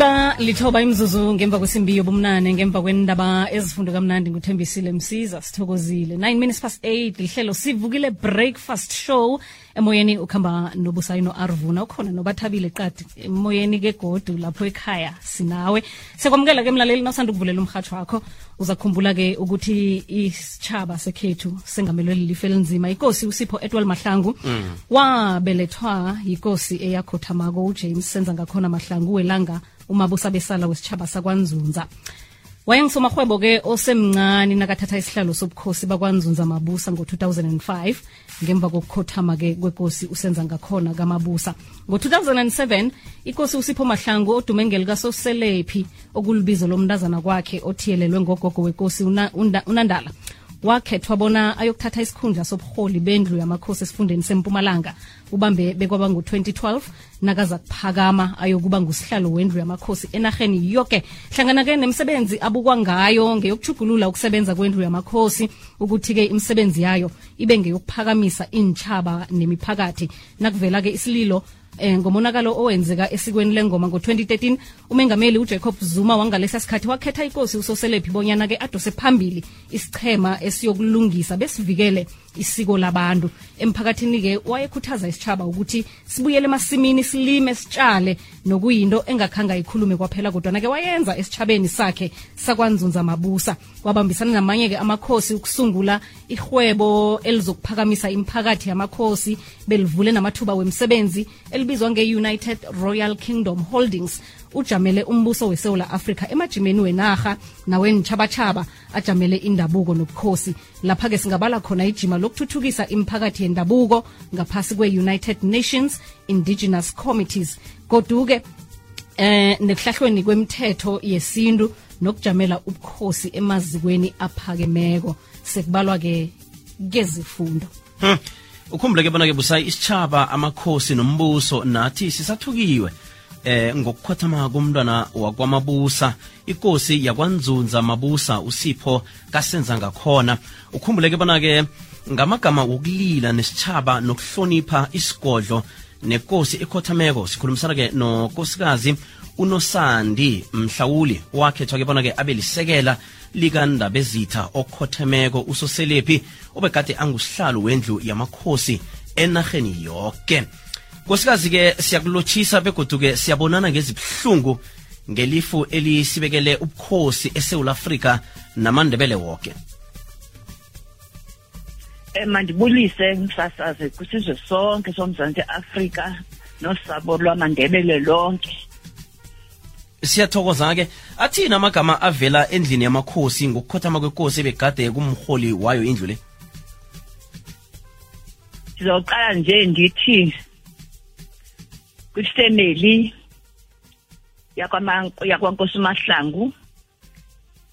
iba lithoba imzuzu ngemva kwesimbi yobumnane ngemva kwendaba ezifundo kamnandi nguthembisile msiza. Sithokozile. 9 minutes past 8 lihlelo sivukile breakfast show emoyeni ukuhamba nobusayino arvuna ukhona nobathabile qadi. Emoyeni ke godu lapho ekhaya sinawe. Sekwamukela ke mlaleli nawusanda ukuvulela umhatsho wakho uzakhumbula ke ukuthi isitshaba sekhethu sengamelwe lilife elinzima. Ikosi usipho etwal mahlangu mm. wabelethwa yikosi eyakhothamako. Ujames senza ngakhona mahlangu welanga umabusa besala wesitshaba sakwanzunza. Wayengisomahwebo ke osemncane nakathatha isihlalo sobukhosi bakwanzunza mabusa ngo-2005 ngemva kokukhothama ke kwekosi usenza ngakhona kamabusa. Ngo-2007 ikosi usipho mahlangu odume ngelikasoselephi okulubizo lomntazana kwakhe othiyelelwe ngogogo wekosi unandala. una wakhethwa bona ayokuthatha isikhundla sobuholi bendlu yamakhosi esifundeni sempumalanga. Ubambe bekwaba ngo-2012 nakaza kuphakama ayokuba ngusihlalo wendlu yamakhosi enarheni yoke. Hlangana-ke nemisebenzi abukwa ngayo ngeyokuchugulula ukusebenza kwendlu yamakhosi ukuthi-ke imisebenzi yayo ibe ngeyokuphakamisa intshaba nemiphakathi. Nakuvela-ke isililo eh ngomonakalo owenzeka esikweni lengoma ngo-2013 umengameli ujacob zuma wangalesa sikhathi wakhetha ikosi usoselephi bonyana-ke adose phambili isichema esiyokulungisa besivikele isiko labantu. Emphakathini-ke wayekhuthaza isitshaba ukuthi sibuyele emasimini silime sitshale nokuyinto engakhanga ikhulume kwaphela kodwana-ke wayenza esitshabeni sakhe sakwanzunza mabusa. Wabambisana namanye-ke amakhosi ukusungula ihwebo elizokuphakamisa imiphakathi yamakhosi belivule namathuba wemsebenzi elibizwa nge-united royal kingdom holdings ujamele umbuso wesewula afrika emajimeni wenarha nawentjhabatjhaba ajamele indabuko nobukhosi. Lapha-ke singabala khona ijima lokuthuthukisa imiphakathi yendabuko ngaphasi kwe-united nations indigenous committees. Koduke eh nekuhlahlweni kwemithetho yesintu nokujamela ubukhosi emazikweni aphakemeko. Sekubalwa-ke kezifundo. Hmm. Ukhumbule ke bona-ke busayi isitshaba amakhosi nombuso nathi sisathukiwe eh ngokukhothama komntwana wakwamabusa. Ikosi yakwanzunza mabusa usipho kasenza ngakhona. Ukhumbuleke bona-ke ngamagama wokulila nesitshaba nokuhlonipha isigodlo nekosi ekhothameko sikhulumisana-ke nokosikazi unosandi mhlawuli wakhethwa-ke bona-ke abe lisekela likandabezitha okhothemeko usoselephi obegade angusihlalo wendlu yamakhosi enarheni yoke. Nkosikazi-ke siyakulotshisa begodu-ke siyabonana ngezibuhlungu ngelifu elisibekele ubukhosi esewula afrika namandebele woke. Mandibulise ngisasaze kwisizwe sonke somzantsi afrika nosabo lwamandebele lonke. Siyathokoza-ke athini amagama avela endlini yamakhosi ngokukhothama kwekosi ebegade kumrholi wayo indlu le? Sizoqala nje ndithi kwifemeli yakwankosi mahlangu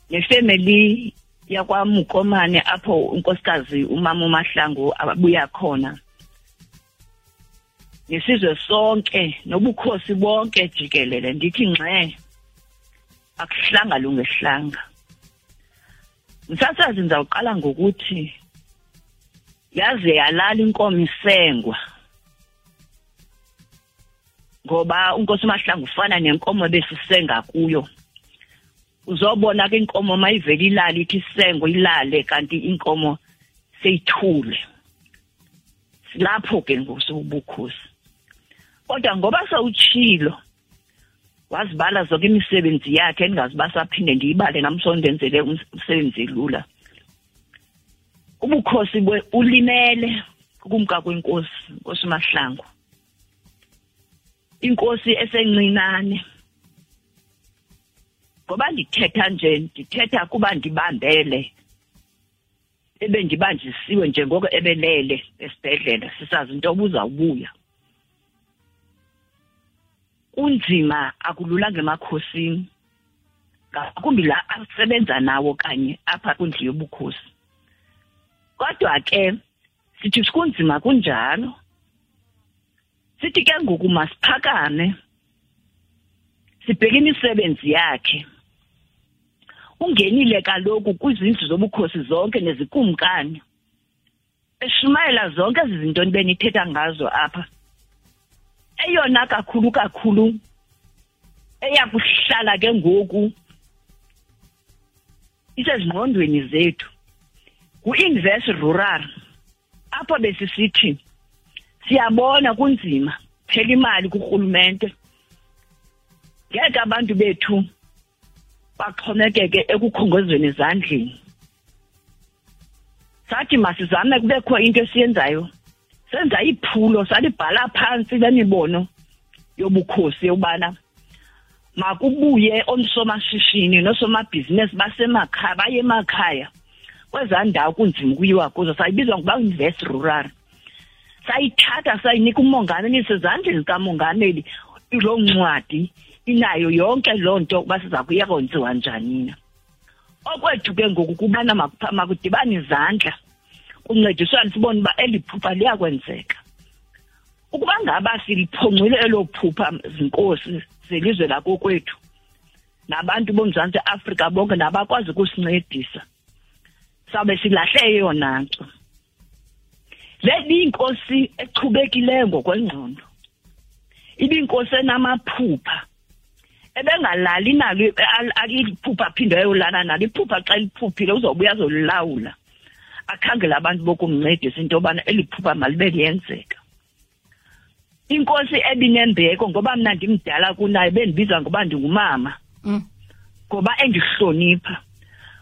nefemeli yakwamukomane apho unkosikazi umama umahlangu abuya khona. Nesizwe sonke nobukhosi bonke jikelele ndithi ngxe akuhlanga lungesihlanga msasazi ndizawuqala ngokuthi yaze yalala inkomo isengwa. Ngoba unkosi mahlangu ufana nenkomo besisenga kuyo. Uzobona ke inkomo mayivela ilale ithi isengo ilale kanti inkomo seyithule. Lapho ke ngusubukhosi kodwa ngoba sawutshilo wazibala zonke imisebenzi yakhe endingaziba saphinde ndiyibale namhlanje ndenzele umsebenzi lula ubukhosi ulimele kumka kwenkosi nkosi mahlangu inkosi esencinane. Ngoba ndithetha nje ndithetha kuba ndibambele. Ebendibanjisiwe njengoko ebelele esibhedlela sisazi into obuzawubuya. Kunzima akululanga emakhosini. Ngakumbi la asebenza nawo kanye apha kwindlu yobukhosi. Kodwa ke sithi kunzima kunjalo. Sithi ke ngoku masiphakame sibheke imisebenzi yakhe. Ungenile kaloku kwizindlu zobukhosi zonke nezikumkani. Eshumayela zonke ezi zinto benithetha ngazo apha. Eyona kakhulu kakhulu eyakuhlala ke ngoku isezingqondweni zethu ku-invest rural. Apho besisithi siyabona kunzima phela imali kurhulumente. Ngeke abantu bethu baxhomekeke ekukhongozweni ezandleni. Sathi masizame kubekho into esiyenzayo. Senza iphulo salibhala phantsi lemibono yobukhosi ubana makubuye omsomashishini nosomabhizinesi basemakhaya baye emakhaya kwezaa ndawo kunzima ukuyiwa kuzo. Sayibizwa ngoba invest rural. Sayithatha sayinika umongameli sezandleni zikamongameli loo ncwadi inayo yonke loo nto uba siza kuya kwenziwa njanina okwethu ke ngoku kubana makudibane izandla kuncediswane sibone uba eli phupha liyakwenzeka. Ukuba ngaba siliphongcile elo phupha zinkosi zelizwe lakokwethu nabantu bomzantsi afrika bonke nabakwazi ukusincedisa sabe silahle eyona nto. Le biyinkosi echubekileyo ngokwengqondo ibinkosi enamaphupha. Ebengalali nalo aliphupha aphinde ayolala nalo. Iphupha xa liphuphile uzobuya azolilawula. Akhangele abantu bokumncedisa into yobana eli phupha malibe liyenzeka. Inkosi ebinembeko ngoba mna ndimdala kunayo bendibiza ngoba ndingumama. Mm. ngoba endihlonipha.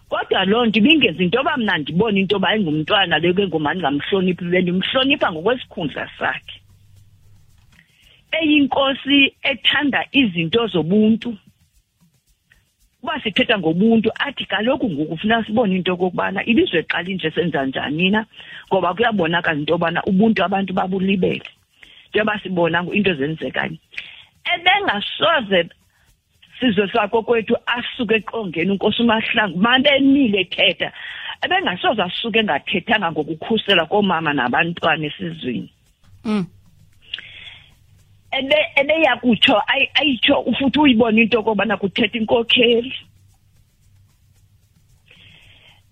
Kodwa loo nto ibingenzi into yoba mna ndibone into yoba ingumntwana le kengoma ndingamhloniphi bendimhlonipha ngokwesikhundla sakhe. Eyinkosi ethanda izinto zobuntu. Uba sithetha ngobuntu athi kaloku ngoku funeka sibone into yokokubana ilizwe xa linje senza njani na? Ngoba kuyabonakala into yobana ubuntu abantu babulibele. Njengoba sibona into ezenzekayo. Ebengasoze sizwe sakho kwethu asuke eqongeni unkosi umahlangu mabenile ethetha. Ebengasoze asuke engathethanga ngokukhusela komama nabantwana esizweni. Mm. Ebe ebeyakutsho ayitsho futhi uyibona into yokobana kuthetha inkokheli.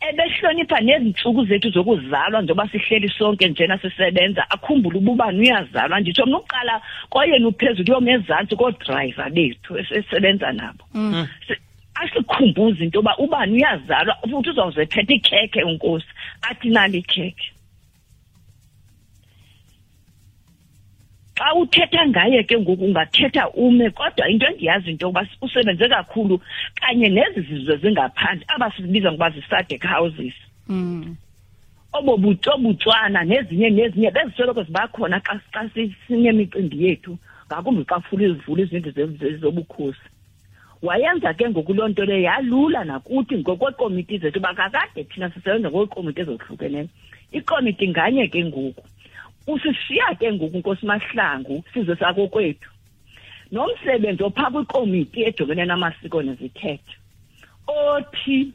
Ebehlonipha nezintsuku zethu zokuzalwa njengoba sihleli sonke njena sisebenza akhumbule ububani uyazalwa nditsho mna uqala koyena uphezulu yomezantsi koodrayiva bethu esisebenza nabo. Mm. asikhumbuze into yoba ubani uyazalwa futhi uzawuze phetha ikhekhe unkosi. Athi nali ikhekhe. Xa uthetha ngaye ke ngoku ungathetha ume kodwa into endiyazi into yokuba usebenze kakhulu kanye nezi zizwe zingaphandle aba sibiza ngoba zi-sadec houses. Mm. obobutswana nezinye nezinye bezisoloko zibakhona xa sinemicimbi yethu ngakumbi xa kufuna izivula izindlu zobukhosi wayenza ke ngoku loo nto leyo yalula nakuthi ngokweekomiti zethu bakakade thina sisebenza ngokweekomiti ezohlukeneyo. Ikomiti nganye ke ngoku usishiya ke ngoku nkosi mahlangu sizwe sakokwethu. Nomsebenzi ophaa kwikomiti ejongene namasiko nezithethe othi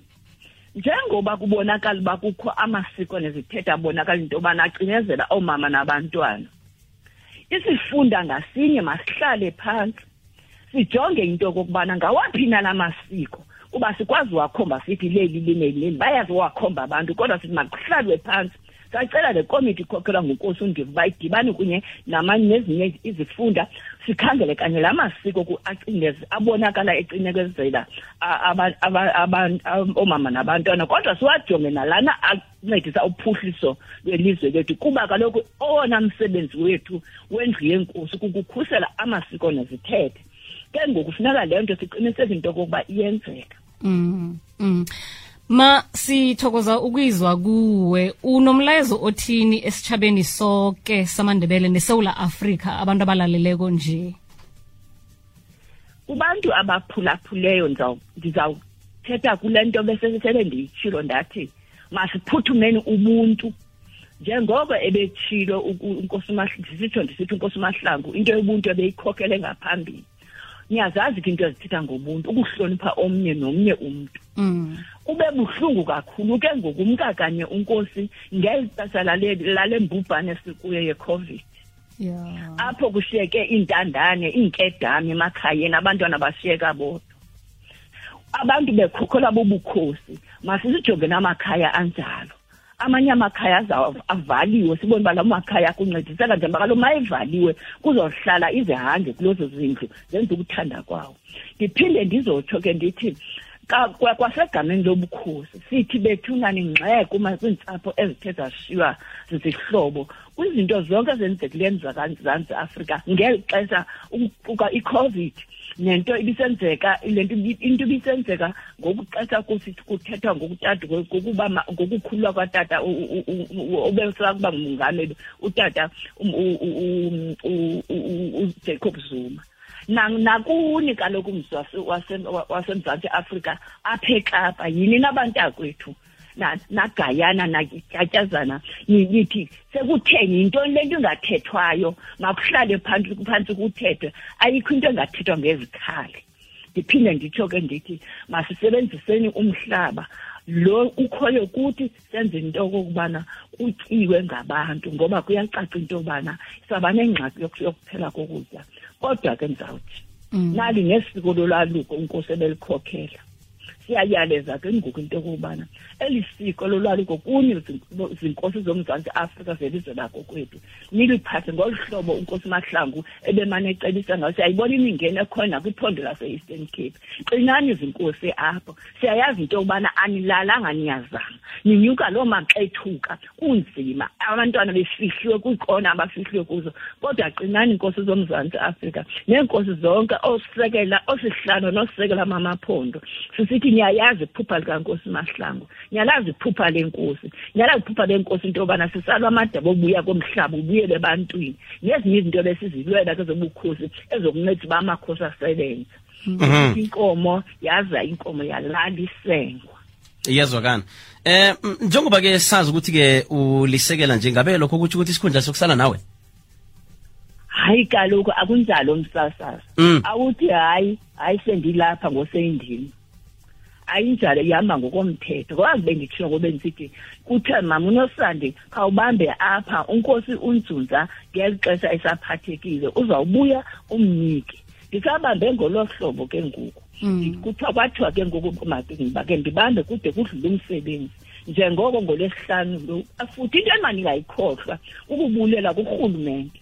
njengoba kubonakala uba kukho amasiko nezithethe abonakala into yobana acinezela oomama nabantwana isifunda ngasinye masihlale phantsi sijonge into yokokubana ngawaphi na la masiko kuba sikwazi uwakhomba sithi leli lineli leli bayazi uwakhomba abantu kodwa sithi makuhlalwe phantsi sacela le komiti ikhokelwa ngunkosi undiva uba idibane kunye namanye nezinye izifunda sikhangele kanye la masiko ku- abonakala ecinekezela oomama nabantwana. Kodwa siwajonge nalana ancedisa uphuhliso lwelizwe lethu kuba kaloku owona msebenzi wethu wendlu yenkosi kukukhusela amasiko nezithethe. Ke ngoku funeka le nto siqiniseke into yokokuba iyenzeka. Mm. Ma sithokoza ukuyizwa kuwe. Unomlayezo othini esitshabeni sonke samandebele nesewula Afrika abantu abalaleleko nje? Kubantu abaphulaphuleyo ndizaw- ndizawuthetha kule nto besesele ndiyitshilo ndathi masiphuthumeni ubuntu. Njengoko ebetshilo ndisitsho ndisithi unkosi mahlangu into yobuntu ebeyikhokele ngaphambili niyazazi ke into ezithetha ngobuntu ukuhlonipha omnye nomnye umntu Mm. kube buhlungu kakhulu ke ngokumka kanye unkosi ngeli xesha lale mbubhane sikuyo ye-covid Yeah. apho kushiyeke iintandane iinkedame emakhayeni abantwana bashiyeka bodwa abantu bekhokhelwa bobukhosi masisijonge namakhaya anjalo amanye amakhaya aza- avaliwe sibone uba la makhaya kuncediseka njengoba kalo ma evaliwe kuzohlala izihange kulezo zindlu zenza ukuthanda kwawo. Ndiphinde ndizotsho ke ndithi ka- kwa- kwasegameni lobukhosi sithi bethunani ngxeke uma kwiintsapho ezithe zashiywa zizihlobo kwizinto zonke ezenzekileyo emzantsi afrika ngeli xesha ukuquka i-covid nento ibisenzeka le nto into ibisenzeka ngokuxesha kusithi kuthethwa ngokutata ngokuba ngokukhululwa kwatata obesakuba ngumongameli utata um- ujacob zuma nakuni kaloku umzi wase- wase- wa- wasemzantsi afrika apha ekapa yini nabantakwethu na- nagayana natyatyazana ni- nithi sekutheni yintoni le nto ingathethwayo? Makuhlale phantsi kuthethwe. Ayikho into engathethwa ngezikhali. Ndiphinde nditsho ke ndithi masisebenziseni umhlaba. Lo ukhoyo kuthi senze into okokubana kutyiwe ngabantu ngoba kuyacaca into yobana saba nengxaki yoku- yokuphela kokutya. Kodwa ke ndizawuthi nali nesiko lolwaluko unkosi ebelikhokhela siyayaleza ke ngoku into yokokubana eli siko lolwaluko kunye zinkosi zomzantsi afrika zelizwe lakokwethu niliphathe ngolu hlobo unkosi mahlangu ebemane ecebisa ngayo. Siyayibona imingeni ekhona nakwiphondo lase-eastern cape. Qinani zinkosi apho. Siyayazi into yokubana anilalanga niyazama. Ninyuka loo maxethuka kunzima. Abantwana befihliwe kwiikona abafihliwe kuzo. Kodwa qinani iinkosi zomzantsi afrika neenkosi zonke osekela osihlalo nosekela mamaphondo sisithi niyayazi iphupha likankosi mahlangu. Niyalazi iphupha lenkosi. Niyalazi iphupha lenkosi into yobana sisalwa amadaba obuya komhlaba ubuyele ebantwini. Nezinye izinto besizilwela ke zobukhosi ezokunceda uba amakhosi asebenze. Inkomo yaza inkomo yalala isengwa. Iyazwakana eh m- njengoba ke sazi ukuthi ke ulisekela nje ngabe lokho kutsho ukuthi isikhundla sokusala nawe? Hayi kaloku akunjalo msasazi Mm. awuthi hayi hayi sendilapha ngoseyindini ayinjalo ihamba ngokomthetho. Kwazi benditshilo ngoba ndisithi kuthiwa mam unosandi khawubambe apha unkosi unzunza ngeli xesha esaphathekile uzawubuya umnike. Ndisabambe ngolo hlobo ke ngoku. Kuthiwa kwathiwa ke ngoku makingiba ke ndibambe kude kudlule umsebenzi. Njengoko ngolwesihlanu lo futhi into endimandingayikhohlwa ukubulela kurhulumente.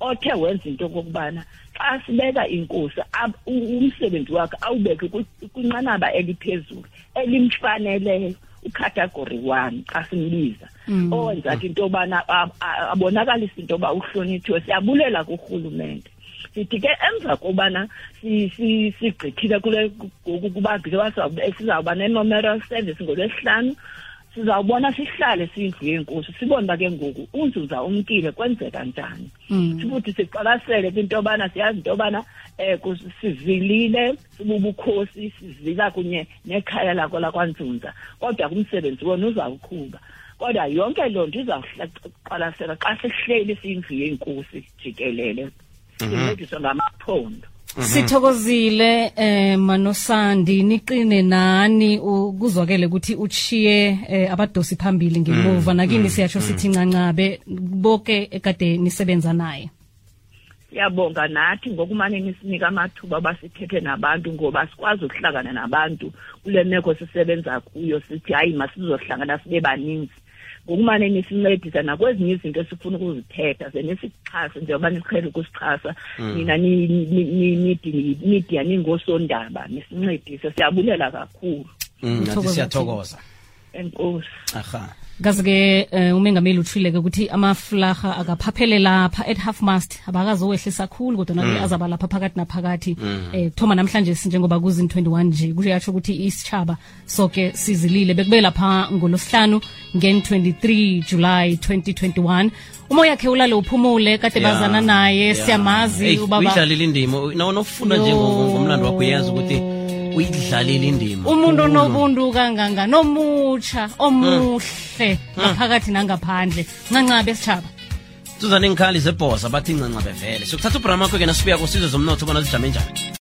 Othe wenza into okokubana xa sibeka inkosi umsebenzi wakhe awubeke kwinqanaba eliphezulu elimfaneleyo ucategory one xa simbiza. Owenza ke into yobana a- a- abonakalisa into yoba uhlonithiwe. Siyabulela kurhulumente. Sithi ke emva kobana si- si- sigqithile kule kubambile sizawuba ne-memorial service ngolwesihlanu sizawubona sihlale siyindlu yenkosi sibone uba ke ngoku unzuza umkile kwenzeka njani? Futhi siqwalasele ke into yobana siyazi into yobana um sivilile sibubukhosi sivila kunye nekhaya lakho lakwanzunza kodwa kumsebenzi wona uzawuqhuba. Kodwa yonke loo nto izawuqwalasela xa sihleli siyindlu yenkosi jikelele. Sincediswa ngamaphondo. Sithokozile eh manosandi niqine nani? Ukuzwakele ukuthi uchiye eh, abadosi phambili ngemuva. Nakini siyatsho sithi ncancabe bonke ekade nisebenza naye. Siyabonga nathi ngokumane nisinika amathuba basithethe nabantu ngoba sikwazi ukuhlangana nabantu kule meko sisebenza kuyo sithi hayi masizohlangana sibe baninzi ngokumane nisincedisa nakwezinye izinto esifuna ukuzithetha ze nisixhase njengoba niqhele ukusixhasa nina ni- ni- ni- ni- media ningosondaba nisincedise siyabulela kakhulu. Mm, nathi siyathokoza. enkosi. Aha. Kazi-ke um umengameli utshileke ukuthi amaflarha akaphaphele lapha at half mast. Abakazowehlisa khulu kodwa nabe azaba lapha phakathi naphakathi. Um kuthoma namhlanje njengoba kuzin 21 nje kuyatsho ukuthi isitshaba soke sizilile. Bekube lapha ngolosihlanu ngen-23 july 2021 umoya khe ulale uphumule kade yeah. bazana naye yeah. siyamazi Hey, ubaba. uyidlalile indima. Nawona nokufunda nje Yo. ngo- ngomlando wakho uyazi ukuthi uyidlalile indima. Umuntu onobuntu kanganga nomutsha omuhle ngaphakathi nangaphandle. Ncancabe sitshaba suzane ngikhali zebhosa bathi ncancabe vele. Siyokuthatha ubhramakho ke nasibuya kusizwe zomnotho bona zijame njani